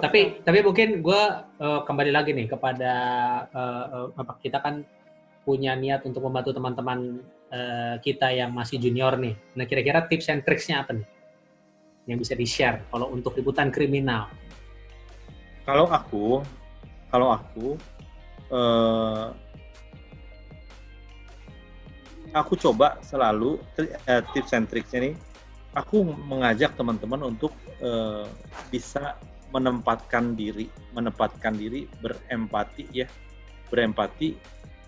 Tapi tapi mungkin gue uh, kembali lagi nih kepada uh, uh, apa kita kan punya niat untuk membantu teman-teman uh, kita yang masih junior nih. Nah kira-kira tips and tricksnya apa nih yang bisa di share kalau untuk liputan kriminal? Kalau aku, kalau aku, uh, aku coba selalu uh, tips and tricksnya nih. Aku mengajak teman-teman untuk uh, bisa menempatkan diri, menempatkan diri berempati ya, berempati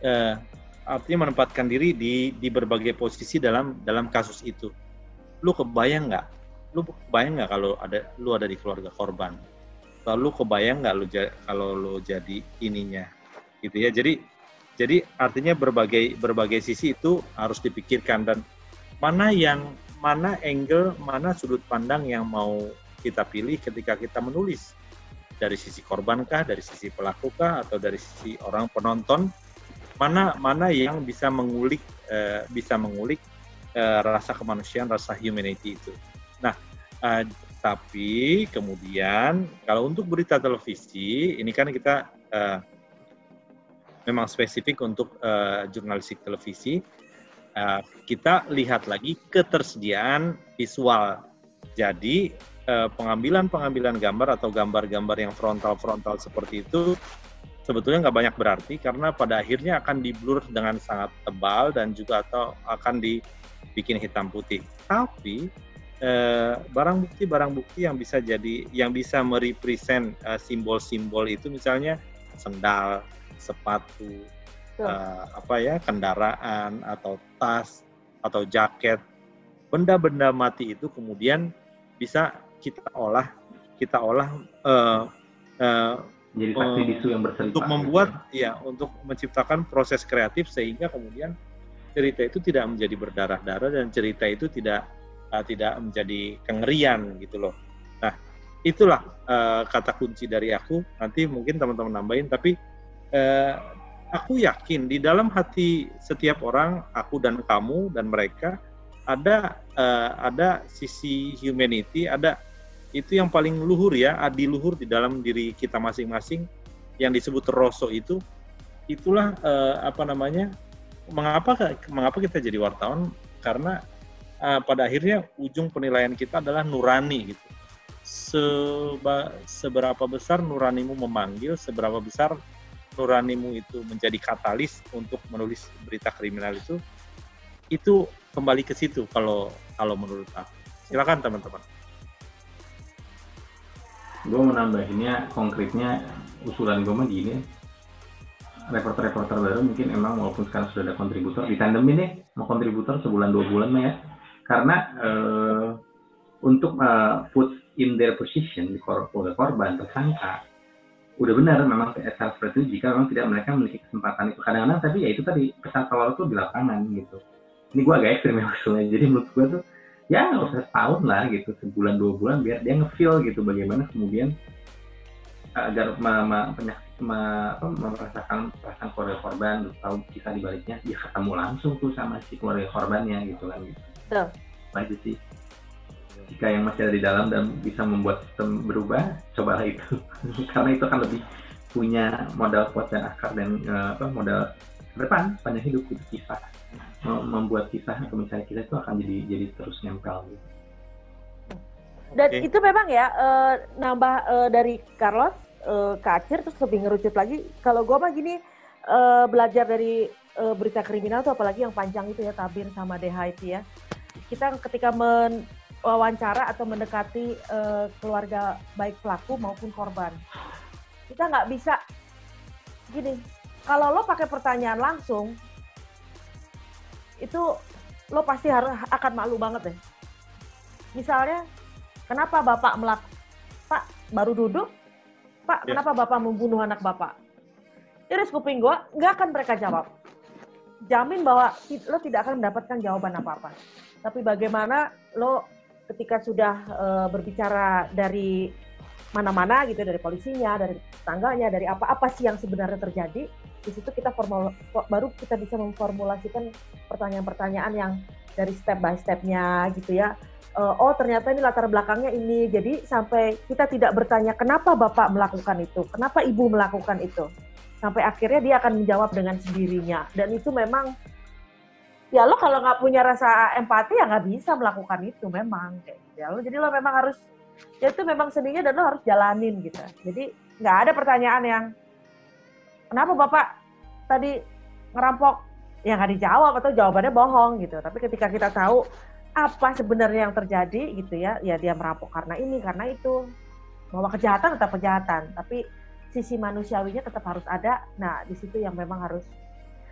eh, artinya menempatkan diri di di berbagai posisi dalam dalam kasus itu. Lu kebayang nggak? Lu kebayang nggak kalau ada lu ada di keluarga korban? Lalu kebayang nggak lu kalau lu jadi ininya, gitu ya? Jadi jadi artinya berbagai berbagai sisi itu harus dipikirkan dan mana yang mana angle, mana sudut pandang yang mau kita pilih ketika kita menulis dari sisi korbankah, dari sisi pelakukah, atau dari sisi orang penonton mana mana yang bisa mengulik uh, bisa mengulik uh, rasa kemanusiaan, rasa humanity itu. Nah, uh, tapi kemudian kalau untuk berita televisi ini kan kita uh, memang spesifik untuk uh, jurnalistik televisi. Uh, kita lihat lagi ketersediaan visual. Jadi pengambilan-pengambilan gambar atau gambar-gambar yang frontal-frontal seperti itu sebetulnya nggak banyak berarti karena pada akhirnya akan diblur dengan sangat tebal dan juga atau akan dibikin hitam putih. Tapi eh, barang bukti barang bukti yang bisa jadi yang bisa merepresent eh, simbol-simbol itu misalnya sendal, sepatu, eh, apa ya kendaraan atau tas atau jaket, benda-benda mati itu kemudian bisa kita olah kita olah uh, uh, jadi saksi uh, bisu yang bercerita untuk membuat gitu. ya untuk menciptakan proses kreatif sehingga kemudian cerita itu tidak menjadi berdarah-darah dan cerita itu tidak uh, tidak menjadi kengerian gitu loh nah itulah uh, kata kunci dari aku nanti mungkin teman-teman nambahin tapi uh, aku yakin di dalam hati setiap orang aku dan kamu dan mereka ada uh, ada sisi humanity ada itu yang paling luhur ya, adi luhur di dalam diri kita masing-masing yang disebut rosso itu itulah eh, apa namanya mengapa mengapa kita jadi wartawan karena eh, pada akhirnya ujung penilaian kita adalah nurani gitu. Seba, seberapa besar nuranimu memanggil, seberapa besar nuranimu itu menjadi katalis untuk menulis berita kriminal itu itu kembali ke situ kalau kalau menurut aku. Silakan teman-teman gue mau nambahinnya konkretnya usulan gue mah gini. Reporter-reporter baru mungkin emang walaupun sekarang sudah ada kontributor di tandem ini mau kontributor sebulan dua bulan mah ya. Karena uh, untuk uh, put in their position di kor korban tersangka udah benar memang secara seperti itu jika memang tidak mereka memiliki kesempatan itu. Kadang-kadang tapi ya itu tadi pesan tawar itu di lapangan gitu. Ini gue agak ekstrim ya maksudnya. Jadi menurut gue tuh ya nggak usah setahun lah gitu sebulan dua bulan biar dia ngefeel gitu bagaimana kemudian agar ma, ma, ma, apa, merasakan perasaan keluarga korban tahu kisah dibaliknya dia ketemu langsung tuh sama si keluarga korbannya gitu kan gitu. Betul. Nah itu sih jika yang masih ada di dalam dan bisa membuat sistem berubah cobalah itu karena itu akan lebih punya modal kuat dan akar dan uh, apa modal depan panjang hidup itu kisah membuat kisah atau mencari kisah itu akan jadi jadi terus nempel gitu. Dan okay. itu memang ya uh, nambah uh, dari Carlos uh, ke Acir terus lebih ngerucut lagi. Kalau gue mah gini uh, belajar dari uh, berita kriminal tuh apalagi yang panjang itu ya tabir sama DH itu ya. Kita ketika men wawancara atau mendekati uh, keluarga baik pelaku maupun korban, kita nggak bisa gini. Kalau lo pakai pertanyaan langsung, itu lo pasti harus akan malu banget deh. Misalnya, kenapa bapak melak, Pak baru duduk, Pak yeah. kenapa bapak membunuh anak bapak? Iris kuping gue, nggak akan mereka jawab. Jamin bahwa lo tidak akan mendapatkan jawaban apa-apa. Tapi bagaimana lo ketika sudah uh, berbicara dari mana-mana gitu dari polisinya, dari tetangganya, dari apa-apa sih yang sebenarnya terjadi. Di situ kita formul baru kita bisa memformulasikan pertanyaan-pertanyaan yang dari step by stepnya gitu ya. Uh, oh ternyata ini latar belakangnya ini. Jadi sampai kita tidak bertanya kenapa bapak melakukan itu, kenapa ibu melakukan itu. Sampai akhirnya dia akan menjawab dengan sendirinya. Dan itu memang ya lo kalau nggak punya rasa empati ya nggak bisa melakukan itu memang gitu ya lo jadi lo memang harus ya itu memang seninya dan lo harus jalanin gitu jadi nggak ada pertanyaan yang kenapa bapak tadi ngerampok? Ya nggak dijawab atau jawabannya bohong gitu. Tapi ketika kita tahu apa sebenarnya yang terjadi gitu ya ya dia merampok karena ini karena itu. Bahwa kejahatan tetap kejahatan tapi sisi manusiawinya tetap harus ada. Nah di situ yang memang harus.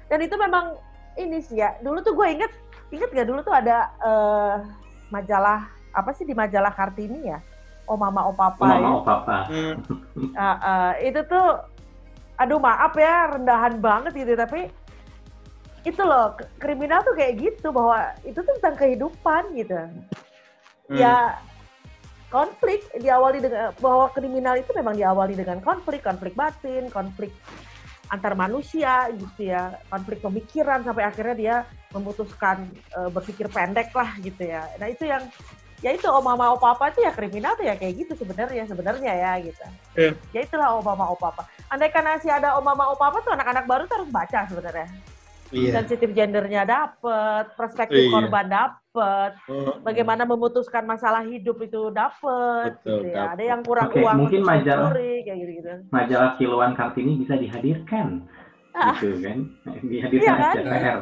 Dan itu memang ini sih ya dulu tuh gue inget inget gak dulu tuh ada uh, majalah apa sih di majalah kartini ya? Oh mama oh papa oh, mama ya. oh papa uh, uh, itu tuh aduh maaf ya rendahan banget gitu tapi itu loh kriminal tuh kayak gitu bahwa itu tuh tentang kehidupan gitu hmm. ya konflik diawali dengan bahwa kriminal itu memang diawali dengan konflik konflik batin konflik antar manusia gitu ya konflik pemikiran sampai akhirnya dia memutuskan e, berpikir pendek lah gitu ya nah itu yang ya itu om mama om papa itu ya kriminal tuh ya kayak gitu sebenarnya sebenarnya ya gitu yeah. ya itulah om mama om papa andai kan masih ada om mama om papa tuh anak-anak baru tuh harus baca sebenarnya yeah. sensitif gendernya dapet perspektif yeah. korban dapet oh. bagaimana memutuskan masalah hidup itu dapet gitu ya ada yang kurang okay, uang mungkin majalah kayak gitu gitu majalah kiloan kartini bisa dihadirkan ah. gitu kan dihadirkan iya, kan?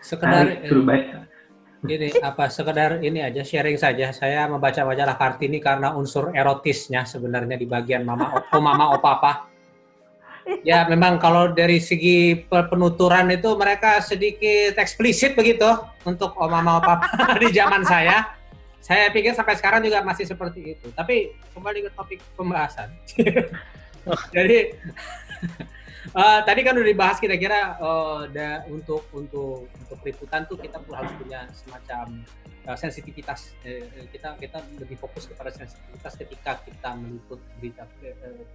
sekedar suruh baca ini apa sekedar ini aja sharing saja saya membaca majalah kartini karena unsur erotisnya sebenarnya di bagian mama oh mama oh papa ya memang kalau dari segi penuturan itu mereka sedikit eksplisit begitu untuk Om Mama Papa di zaman saya. Saya pikir sampai sekarang juga masih seperti itu. Tapi kembali ke topik pembahasan. Jadi uh, tadi kan udah dibahas kira-kira uh, untuk untuk untuk peliputan tuh kita harus punya semacam uh, sensitivitas. Uh, kita kita lebih fokus kepada sensitivitas ketika kita meliput berita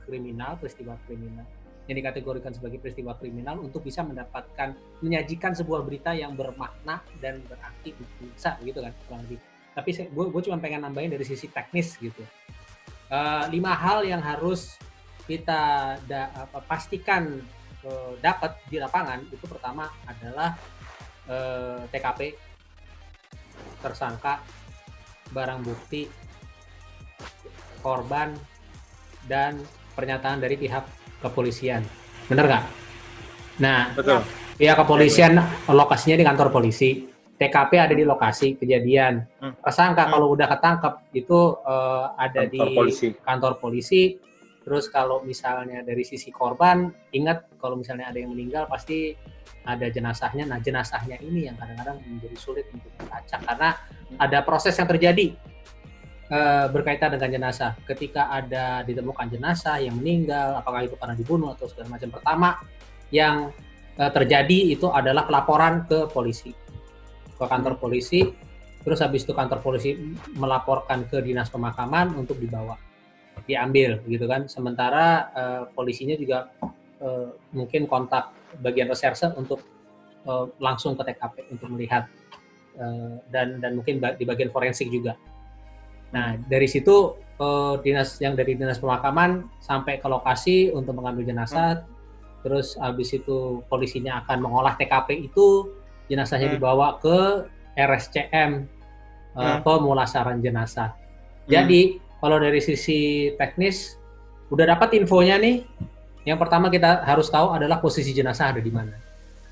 kriminal, peristiwa kriminal. Yang dikategorikan sebagai peristiwa kriminal untuk bisa mendapatkan menyajikan sebuah berita yang bermakna dan berarti bisa gitu kan kurang lebih. Tapi gue cuma pengen nambahin dari sisi teknis gitu. Uh, lima hal yang harus kita da, apa, pastikan uh, dapat di lapangan itu pertama adalah uh, eh, TKP tersangka barang bukti korban dan pernyataan dari pihak kepolisian. Bener nggak? Nah, Betul. ya kepolisian lokasinya di kantor polisi. TKP ada di lokasi kejadian. Hmm. Tersangka hmm. kalau udah ketangkep itu uh, ada kantor di polisi. kantor polisi. Terus kalau misalnya dari sisi korban, ingat kalau misalnya ada yang meninggal pasti ada jenazahnya. Nah jenazahnya ini yang kadang-kadang menjadi sulit untuk dilacak karena ada proses yang terjadi uh, berkaitan dengan jenazah. Ketika ada ditemukan jenazah yang meninggal, apakah itu karena dibunuh atau segala macam. Pertama yang uh, terjadi itu adalah pelaporan ke polisi, ke kantor polisi. Terus habis itu kantor polisi melaporkan ke dinas pemakaman untuk dibawa, diambil, gitu kan. Sementara uh, polisinya juga uh, mungkin kontak bagian reserse untuk uh, langsung ke TKP untuk melihat uh, dan dan mungkin di bagian forensik juga Nah, dari situ uh, dinas yang dari dinas pemakaman sampai ke lokasi untuk mengambil jenazah. Hmm. Terus habis itu polisinya akan mengolah TKP itu, jenazahnya hmm. dibawa ke RSCM uh, hmm. pemulasaran jenazah. Hmm. Jadi kalau dari sisi teknis udah dapat infonya nih. Yang pertama kita harus tahu adalah posisi jenazah ada di mana.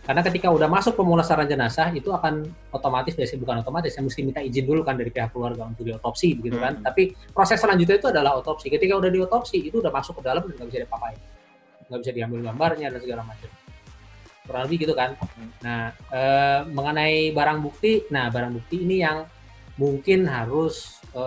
Karena ketika udah masuk pemulasaran jenazah itu akan otomatis biasanya bukan otomatis, saya mesti minta izin dulu kan dari pihak keluarga untuk diotopsi begitu kan. Hmm. Tapi proses selanjutnya itu adalah otopsi. Ketika udah diotopsi itu udah masuk ke dalam dan nggak bisa dipakai, nggak bisa diambil gambarnya dan segala macam. Kurang lebih gitu kan. Hmm. Nah e, mengenai barang bukti, nah barang bukti ini yang mungkin harus e,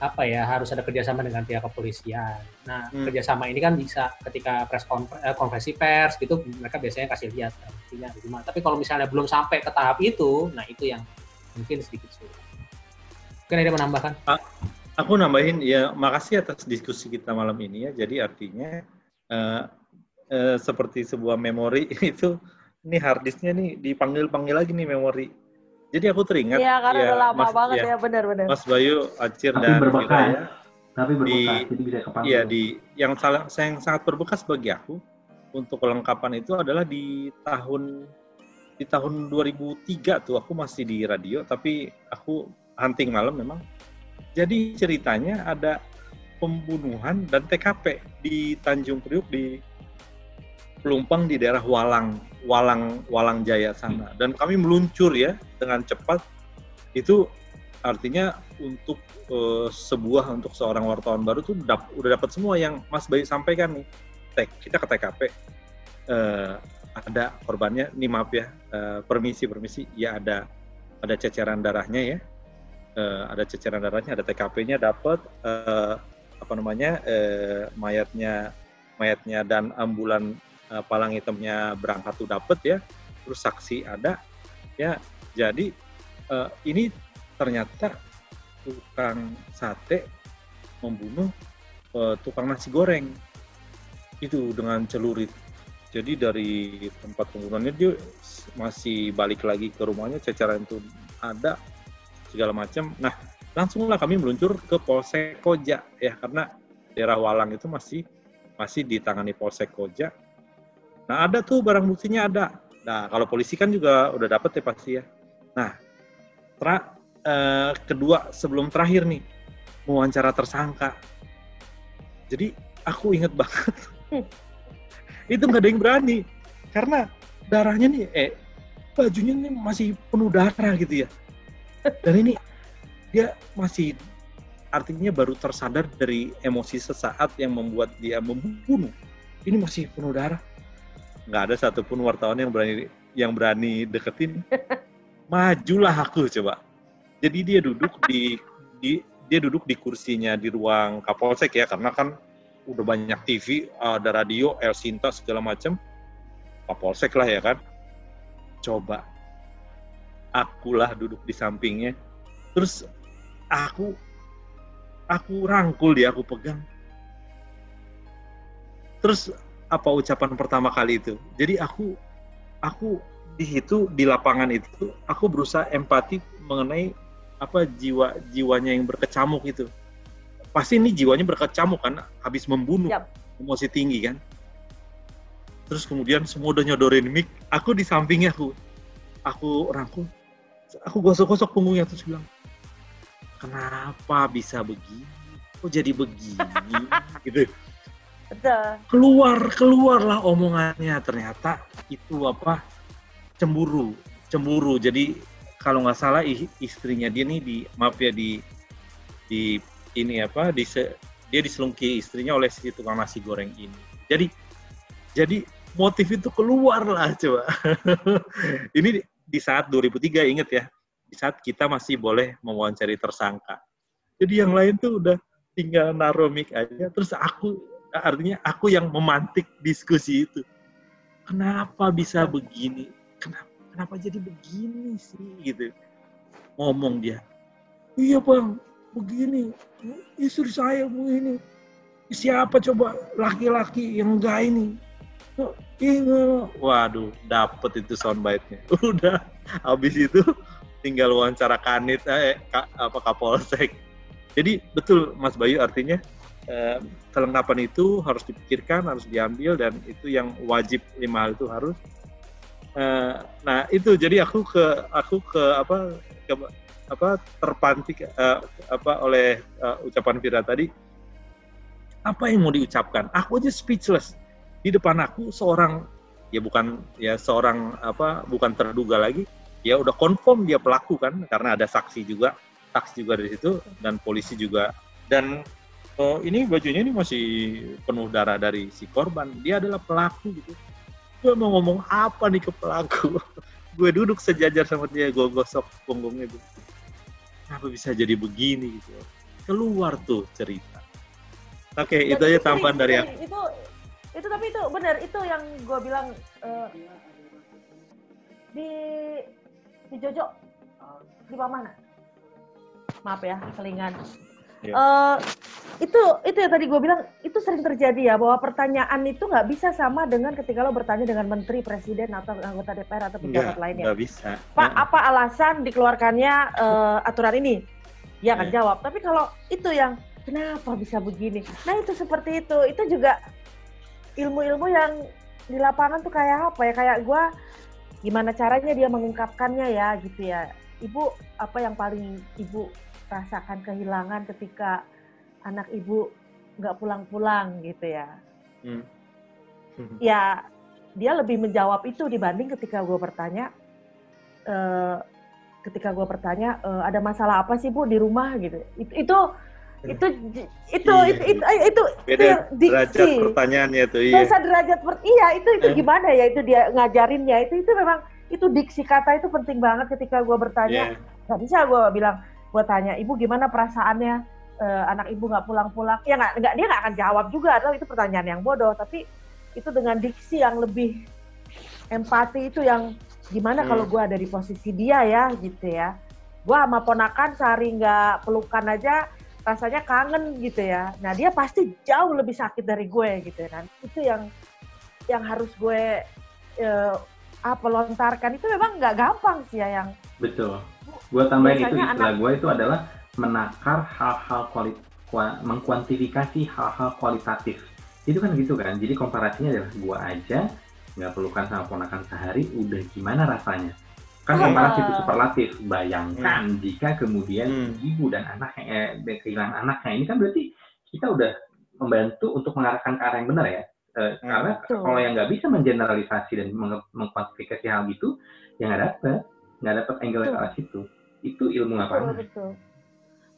apa ya harus ada kerjasama dengan pihak kepolisian. Nah hmm. kerjasama ini kan bisa ketika press eh, konferensi pers gitu mereka biasanya kasih lihat buktinya di mana. Tapi kalau misalnya belum sampai ke tahap itu, nah itu yang mungkin sedikit sulit. Mungkin ada menambahkan? aku nambahin ya makasih atas diskusi kita malam ini ya. Jadi artinya uh, uh, seperti sebuah memori itu ini harddisknya nih dipanggil-panggil lagi nih memori. Jadi aku teringat Iya, karena ya, udah lama Mas, banget ya, ya, benar-benar. Mas Bayu, Acir Tapi dan berbekas. Wiraya. Tapi berbekas, Di- jadi bisa kepanggil. Iya di yang salah yang sangat berbekas bagi aku untuk kelengkapan itu adalah di tahun di tahun 2003 tuh aku masih di radio tapi aku hunting malam memang. Jadi ceritanya ada pembunuhan dan TKP di Tanjung Priuk di Pelumpang di daerah Walang, Walang, Walang Jaya sana. Dan kami meluncur ya dengan cepat. Itu artinya untuk eh, sebuah untuk seorang wartawan baru tuh dap- udah dapat semua yang Mas Bayu sampaikan nih. Tek, kita ke TKP eh, ada korbannya. Nih maaf ya, eh, permisi permisi. Ya ada ada ceceran darahnya ya. Eh, ada ceceran darahnya, ada TKP-nya dapat eh, apa namanya eh, mayatnya mayatnya dan ambulan eh, palang hitamnya berangkat tuh dapat ya. Terus saksi ada ya. Jadi eh, ini ternyata tukang sate membunuh eh, tukang nasi goreng itu dengan celurit. Jadi dari tempat pembunuhannya dia masih balik lagi ke rumahnya, ceceran itu ada segala macam. Nah, langsunglah kami meluncur ke Polsek Koja ya karena daerah Walang itu masih masih ditangani Polsek Koja. Nah, ada tuh barang buktinya ada. Nah, kalau polisi kan juga udah dapet ya pasti ya. Nah, tra- eh, kedua sebelum terakhir nih wawancara tersangka. Jadi aku inget banget Hmm. itu nggak ada yang berani karena darahnya nih eh bajunya nih masih penuh darah gitu ya. Dan ini dia masih artinya baru tersadar dari emosi sesaat yang membuat dia membunuh. Ini masih penuh darah. Nggak ada satupun wartawan yang berani yang berani deketin. Majulah aku coba. Jadi dia duduk di, di dia duduk di kursinya di ruang Kapolsek ya karena kan udah banyak TV, ada radio, El Sinta segala macam. Kapolsek lah ya kan. Coba akulah duduk di sampingnya. Terus aku aku rangkul dia, aku pegang. Terus apa ucapan pertama kali itu? Jadi aku aku di situ di lapangan itu aku berusaha empati mengenai apa jiwa jiwanya yang berkecamuk itu. Pasti ini jiwanya berkecamuk kan habis membunuh. Yap. Emosi tinggi kan. Terus kemudian semua udah nyodorin mic, aku di sampingnya aku aku rangkul. Aku gosok-gosok punggungnya terus bilang, "Kenapa bisa begini? Kok jadi begini?" gitu Betul. keluar keluarlah omongannya. Ternyata itu apa? Cemburu cemburu. Jadi kalau nggak salah istrinya dia nih di maaf ya di di ini apa di dia diselungki istrinya oleh si tukang nasi goreng ini. Jadi jadi motif itu keluar lah coba. Ini di- saat 2003 inget ya. Di saat kita masih boleh mewawancari tersangka. Jadi yang lain tuh udah tinggal naruh mic aja terus aku artinya aku yang memantik diskusi itu. Kenapa bisa begini? Kenapa kenapa jadi begini sih gitu. Ngomong dia. Iya, Bang. Begini. Istri saya begini. Siapa coba laki-laki yang enggak ini? Iya. Waduh, dapet itu soundbite-nya. Udah. Habis itu tinggal wawancara kanit eh ka- apa Kapolsek. Jadi betul Mas Bayu artinya eh, kelengkapan itu harus dipikirkan, harus diambil dan itu yang wajib lima hal itu harus. Eh, nah itu jadi aku ke aku ke apa ke apa terpantik eh, apa oleh eh, ucapan Vira tadi. Apa yang mau diucapkan? Aku aja speechless. Di depan aku seorang ya bukan ya seorang apa bukan terduga lagi ya udah confirm dia pelaku kan karena ada saksi juga saksi juga dari situ dan polisi juga dan oh, ini bajunya ini masih penuh darah dari si korban. Dia adalah pelaku gitu. Gue mau ngomong apa nih ke pelaku? gue duduk sejajar sama dia, gue gosok punggungnya gitu. Kenapa bisa jadi begini gitu? Keluar tuh cerita. Oke, itu Dan aja tambahan dari aku. Itu itu tapi itu benar itu yang gue bilang eh, di di Jojo di mana? Maaf ya, selingan. Yeah. uh, itu itu ya tadi gue bilang itu sering terjadi ya bahwa pertanyaan itu nggak bisa sama dengan ketika lo bertanya dengan menteri presiden atau anggota DPR atau pejabat lainnya. Nggak bisa. Pak apa alasan dikeluarkannya uh, aturan ini? Ya akan yeah. jawab. Tapi kalau itu yang kenapa bisa begini? Nah itu seperti itu. Itu juga ilmu-ilmu yang di lapangan tuh kayak apa ya? Kayak gue gimana caranya dia mengungkapkannya ya gitu ya. Ibu apa yang paling ibu rasakan kehilangan ketika anak ibu nggak pulang-pulang gitu ya. Hmm. ya dia lebih menjawab itu dibanding ketika gue bertanya, uh, ketika gue bertanya uh, ada masalah apa sih bu di rumah gitu. Itu itu itu itu iya, itu, itu, iya. itu, Beda itu derajat pertanyaannya tuh iya. Beda derajat per, iya itu itu eh. gimana ya itu dia ngajarinnya itu itu memang itu diksi kata itu penting banget ketika gue bertanya yeah. nggak bisa gue bilang gue tanya ibu gimana perasaannya? Uh, anak ibu nggak pulang-pulang? Ya nggak nggak dia nggak akan jawab juga atau itu pertanyaan yang bodoh. Tapi itu dengan diksi yang lebih empati itu yang gimana hmm. kalau gue ada di posisi dia ya gitu ya. Gue sama ponakan sehari nggak pelukan aja rasanya kangen gitu ya. Nah dia pasti jauh lebih sakit dari gue gitu ya itu yang yang harus gue uh, apa lontarkan. Itu memang nggak gampang sih ya yang betul gue tambahin itu istilah gue itu adalah menakar hal-hal kualit mengkuantifikasi hal-hal kualitatif. Itu kan gitu kan? Jadi komparasinya adalah gua aja nggak perlukan sama ponakan sehari udah gimana rasanya? Kan oh, komparasi itu superlatif. Bayangkan hmm. jika kemudian hmm. ibu dan anak eh, kehilangan anaknya. Ini kan berarti kita udah membantu untuk mengarahkan ke arah yang benar ya? Eh, hmm. karena Betul. kalau yang nggak bisa mengeneralisasi dan meng mengkuantifikasi hal itu yang nggak dapet. Nggak dapet angle ke arah situ itu ilmu apa betul, betul.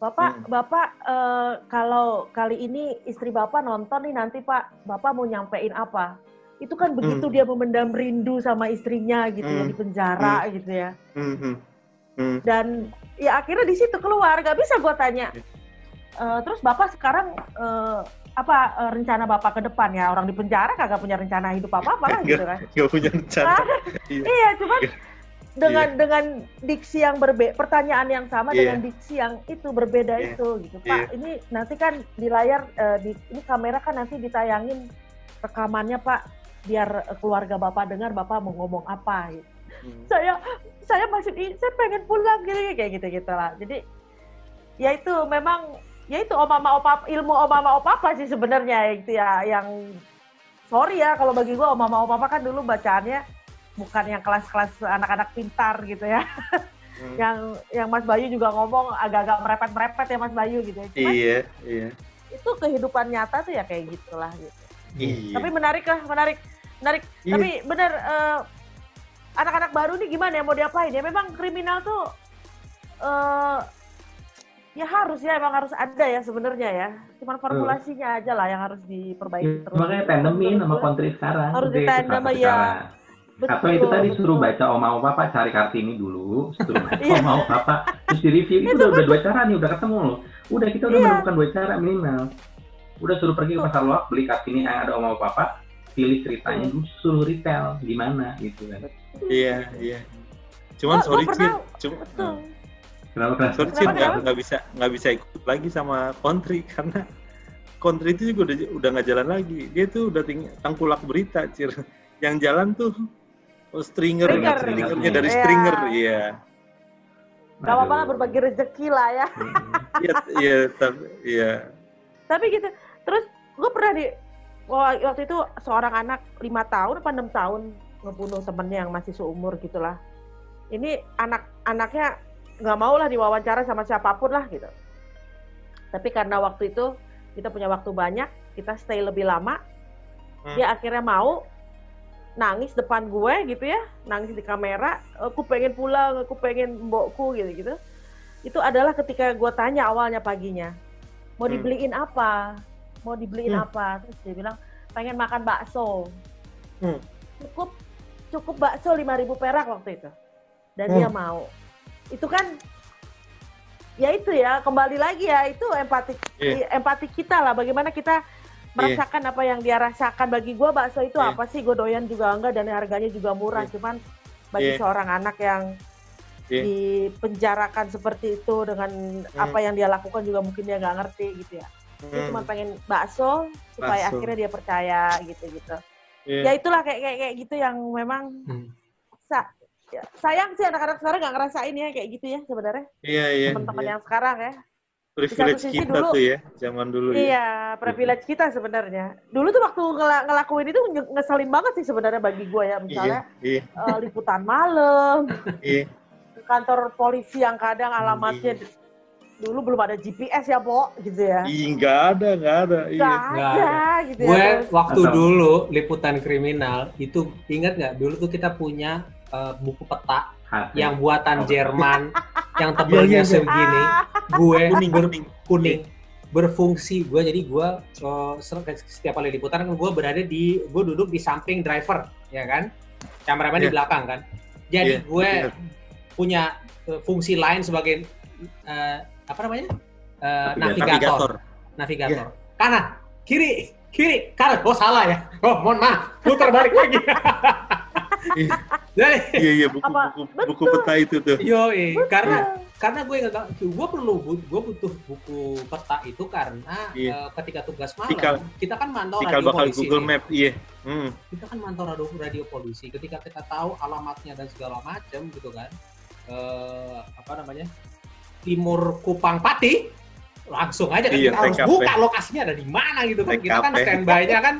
Bapak, hmm. Bapak uh, kalau kali ini istri Bapak nonton nih nanti Pak, Bapak mau nyampein apa? Itu kan begitu hmm. dia memendam rindu sama istrinya gitu hmm. ya di penjara hmm. gitu ya. Hmm. Hmm. hmm. Dan ya akhirnya di situ keluar, gak bisa gue tanya. Uh, terus Bapak sekarang uh, apa uh, rencana Bapak ke depan ya? Orang di penjara kagak punya rencana hidup apa-apa lah gitu kan. Gak punya rencana. Nah, iya. iya, cuman dengan yeah. dengan diksi yang berbeda pertanyaan yang sama yeah. dengan diksi yang itu berbeda yeah. itu gitu pak yeah. ini nanti kan di layar uh, di ini kamera kan nanti ditayangin rekamannya pak biar keluarga bapak dengar bapak mau ngomong apa gitu. hmm. saya saya masih saya pengen pulang gitu kayak gitu gitu lah jadi ya itu memang ya itu oma opa ilmu oma opa apa sih sebenarnya itu ya yang sorry ya kalau bagi gua oma opa kan dulu bacaannya bukan yang kelas-kelas anak-anak pintar gitu ya. Hmm. yang yang Mas Bayu juga ngomong agak-agak merepet-merepet ya Mas Bayu gitu ya. Cuman, iya, iya. Itu kehidupan nyata tuh ya kayak gitulah gitu. Iya. Tapi menarik lah, menarik. Menarik. Iya. Tapi benar uh, anak-anak baru nih gimana ya mau diapain ya? Memang kriminal tuh uh, ya harus ya emang harus ada ya sebenarnya ya. Cuman formulasinya aja lah yang harus diperbaiki terus. Makanya tandemin sama kontri sekarang. Harus ditandem ya. Betul. Atau itu tadi suruh baca Oma Oma Papa cari Kartini dulu, suruh baca iya. Oma Oma Papa, terus di review itu udah, udah dua cara nih, udah ketemu loh. Udah kita udah yeah. menemukan dua cara minimal. Udah suruh pergi ke pasar loak, beli Kartini yang ada Oma Papa, pilih ceritanya, dulu suruh retail di mana gitu kan. Iya, iya. Cuman oh, sorry sih, cuma Kenapa kenapa? Sorry sih nggak nggak bisa nggak bisa ikut lagi sama country karena country itu juga udah udah nggak jalan lagi. Dia tuh udah tinggal tangkulak berita, cir. Yang jalan tuh Oh, stringer, stringer. stringernya dari yeah. stringer, iya. Gak apa-apa lah berbagi rezeki lah ya. Iya, iya, tapi iya. Tapi gitu, terus gue pernah di waktu itu seorang anak lima tahun apa enam tahun ngebunuh temennya yang masih seumur gitulah. Ini anak-anaknya nggak mau lah diwawancara sama siapa pun lah gitu. Tapi karena waktu itu kita punya waktu banyak, kita stay lebih lama, hmm. dia akhirnya mau nangis depan gue gitu ya nangis di kamera aku pengen pulang aku pengen mbokku gitu gitu itu adalah ketika gue tanya awalnya paginya mau hmm. dibeliin apa mau dibeliin hmm. apa terus dia bilang pengen makan bakso hmm. cukup cukup bakso lima ribu perak waktu itu dan hmm. dia mau itu kan ya itu ya kembali lagi ya itu empati yeah. empati kita lah bagaimana kita. Merasakan yeah. apa yang dia rasakan bagi gue bakso itu yeah. apa sih gue doyan juga enggak dan harganya juga murah yeah. cuman bagi yeah. seorang anak yang yeah. dipenjarakan seperti itu dengan hmm. apa yang dia lakukan juga mungkin dia nggak ngerti gitu ya dia cuma pengen bakso supaya bakso. akhirnya dia percaya gitu gitu yeah. ya itulah kayak kayak kayak gitu yang memang hmm. sa ya, sayang sih anak-anak sekarang nggak ngerasain ya kayak gitu ya sebenarnya iya yeah, iya yeah, teman-teman yeah. yang sekarang ya privilege kita dulu, tuh ya zaman dulu ya. iya ya. privilege kita sebenarnya dulu tuh waktu ngel ngelakuin itu ngeselin banget sih sebenarnya bagi gue ya misalnya iya, iya. Uh, liputan malam iya. kantor polisi yang kadang alamatnya iya. dulu belum ada GPS ya Bo gitu ya iya nggak ada nggak ada iya. nggak ada, ada gitu gue ya, waktu Atau. dulu liputan kriminal itu ingat nggak dulu tuh kita punya uh, buku peta Hati. yang buatan Jerman yang tebalnya segini gue kuning ber, kuning berfungsi gue jadi gue uh, setiap kali liputan gue berada di gue duduk di samping driver ya kan kameramen yeah. di iya. belakang kan jadi yeah. gue yeah. punya uh, fungsi lain sebagai uh, apa namanya uh, navigator navigator, yeah. kanan kiri kiri kanan oh salah ya oh mohon maaf putar balik lagi Iya. Jadi, iya iya buku buku buku peta itu tuh. Yo, karena karena gue nggak gue perlu gue butuh buku peta itu karena iya. uh, ketika tugas malam kita kan mantau radio bakal polisi. Google Map, iya. Hmm. Kita kan mantau radio radio polisi. Ketika kita tahu alamatnya dan segala macam gitu kan. Uh, apa namanya? Timur Kupang Pati langsung aja kan iya, kita harus buka lokasinya ada di mana gitu kan. TKP. Kita kan standby-nya kan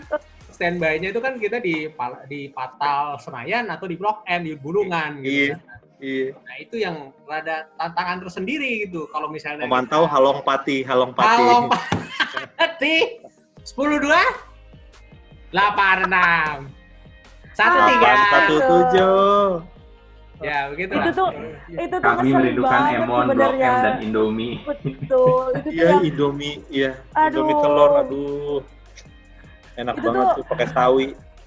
standby-nya itu kan kita di di Patal Senayan atau di Blok M di Bulungan gitu. Iya. Kan. Iya. Nah itu yang rada tantangan tersendiri gitu. Kalau misalnya memantau kita, Halong Pati, Halong Pati. Halong Pati. Sepuluh dua, delapan enam, satu tiga, satu tujuh. Ya begitu itu tuh itu tuh kami merindukan Emon, Blok M dan Indomie. Betul. Iya Indomie, iya. Indomie telur, aduh enak itu banget tuh, pakai sawi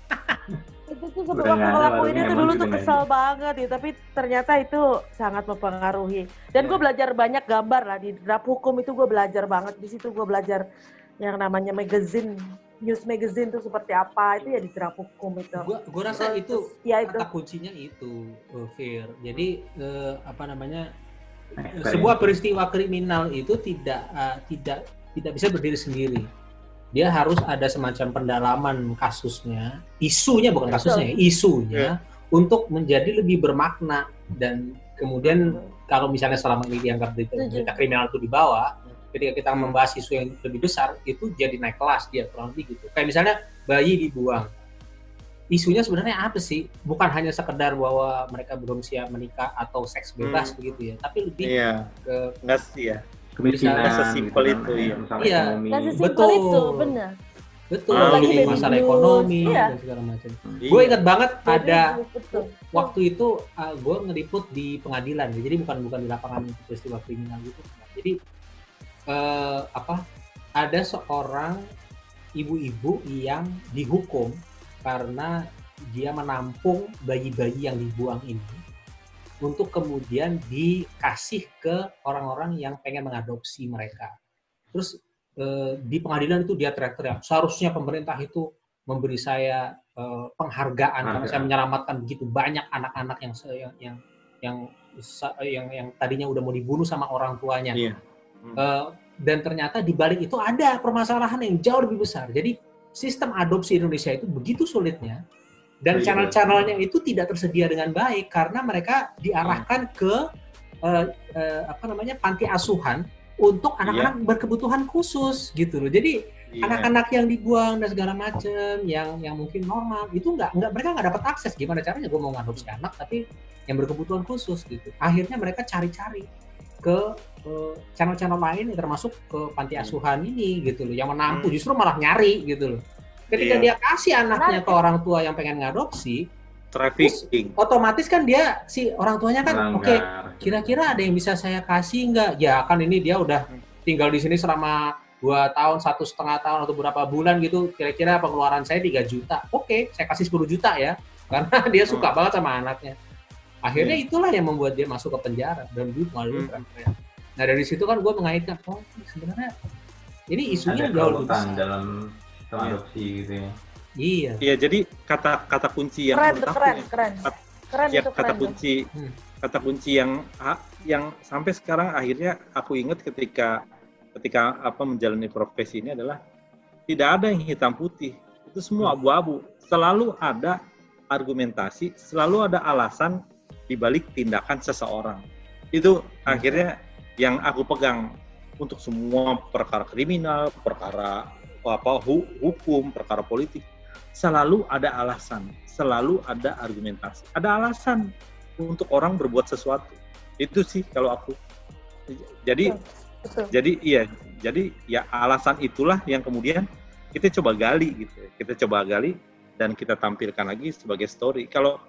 itu tuh sebelum aku ngelakuin itu dulu tuh kesel banget ya tapi ternyata itu sangat mempengaruhi. Dan gue belajar banyak gambar lah di draft hukum itu gue belajar banget di situ gue belajar yang namanya magazine news magazine tuh seperti apa itu ya di draft hukum itu. Gue gue rasa itu ya itu. kata kuncinya itu uh, Fir. Jadi uh, apa namanya sebuah peristiwa kriminal itu tidak uh, tidak tidak bisa berdiri sendiri dia harus ada semacam pendalaman kasusnya, isunya bukan kasusnya, ya, isunya yeah. untuk menjadi lebih bermakna dan kemudian kalau misalnya selama ini dianggap berita kriminal itu di bawah, ketika kita membahas isu yang lebih besar itu jadi naik kelas dia kurang lebih gitu. Kayak misalnya bayi dibuang. Isunya sebenarnya apa sih? Bukan hanya sekedar bahwa mereka belum siap menikah atau seks bebas hmm. begitu ya, tapi lebih iya. ke enggak sih ya kemiskinan sesimpel gitu, itu ya masalah iya. ekonomi. Betul itu benar. Betul. Ah, lagi masalah ekonomi iya. dan segala macam. Iya. gue ingat banget ada betul. waktu itu uh, ah, gue ngeliput di pengadilan jadi bukan bukan di lapangan peristiwa kriminal gitu. Jadi uh, apa ada seorang ibu-ibu yang dihukum karena dia menampung bayi-bayi yang dibuang ini untuk kemudian dikasih ke orang-orang yang pengen mengadopsi mereka. Terus eh, di pengadilan itu dia teriak-teriak, seharusnya pemerintah itu memberi saya eh, penghargaan karena saya menyelamatkan begitu banyak anak-anak yang yang yang yang yang, yang tadinya udah mau dibunuh sama orang tuanya. Iya. Hmm. Eh, dan ternyata di balik itu ada permasalahan yang jauh lebih besar. Jadi sistem adopsi Indonesia itu begitu sulitnya dan iya. channel-channelnya itu tidak tersedia dengan baik karena mereka diarahkan ke uh, uh, apa namanya panti asuhan untuk iya. anak-anak yeah. berkebutuhan khusus gitu loh. Jadi iya. anak-anak yang dibuang dan segala macam yang yang mungkin normal itu nggak nggak mereka nggak dapat akses gimana caranya gue mau ngadopsi anak tapi yang berkebutuhan khusus gitu. Akhirnya mereka cari-cari ke channel-channel lain termasuk ke panti hmm. asuhan ini gitu loh yang menampu hmm. justru malah nyari gitu loh ketika iya. dia kasih anaknya ke orang tua yang pengen ngadopsi trafficking otomatis kan dia si orang tuanya kan oke okay, kira-kira ada yang bisa saya kasih nggak ya kan ini dia udah tinggal di sini selama dua tahun satu setengah tahun atau berapa bulan gitu kira-kira pengeluaran saya 3 juta oke okay, saya kasih 10 juta ya karena dia suka hmm. banget sama anaknya akhirnya hmm. itulah yang membuat dia masuk ke penjara dan duit malu hmm. nah dari situ kan gue mengaitkan oh sebenarnya ini isunya jauh lebih besar dalam. Adopsi gitu ya. Iya. Iya, jadi kata kata kunci yang keren, menurut keren, aku keren. Kata, keren ya, itu kata keren kunci hmm. kata kunci yang yang sampai sekarang akhirnya aku ingat ketika ketika apa menjalani profesi ini adalah tidak ada yang hitam putih itu semua abu-abu selalu ada argumentasi selalu ada alasan dibalik tindakan seseorang itu akhirnya yang aku pegang untuk semua perkara kriminal perkara apa hukum perkara politik selalu ada alasan selalu ada argumentasi ada alasan untuk orang berbuat sesuatu itu sih kalau aku jadi Betul. Jadi iya, jadi ya alasan itulah yang kemudian kita coba gali gitu. Kita coba gali dan kita tampilkan lagi sebagai story. Kalau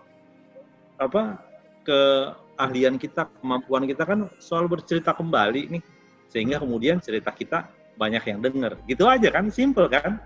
apa keahlian kita, kemampuan kita kan soal bercerita kembali nih. Sehingga kemudian cerita kita banyak yang dengar. Gitu aja kan, simple kan?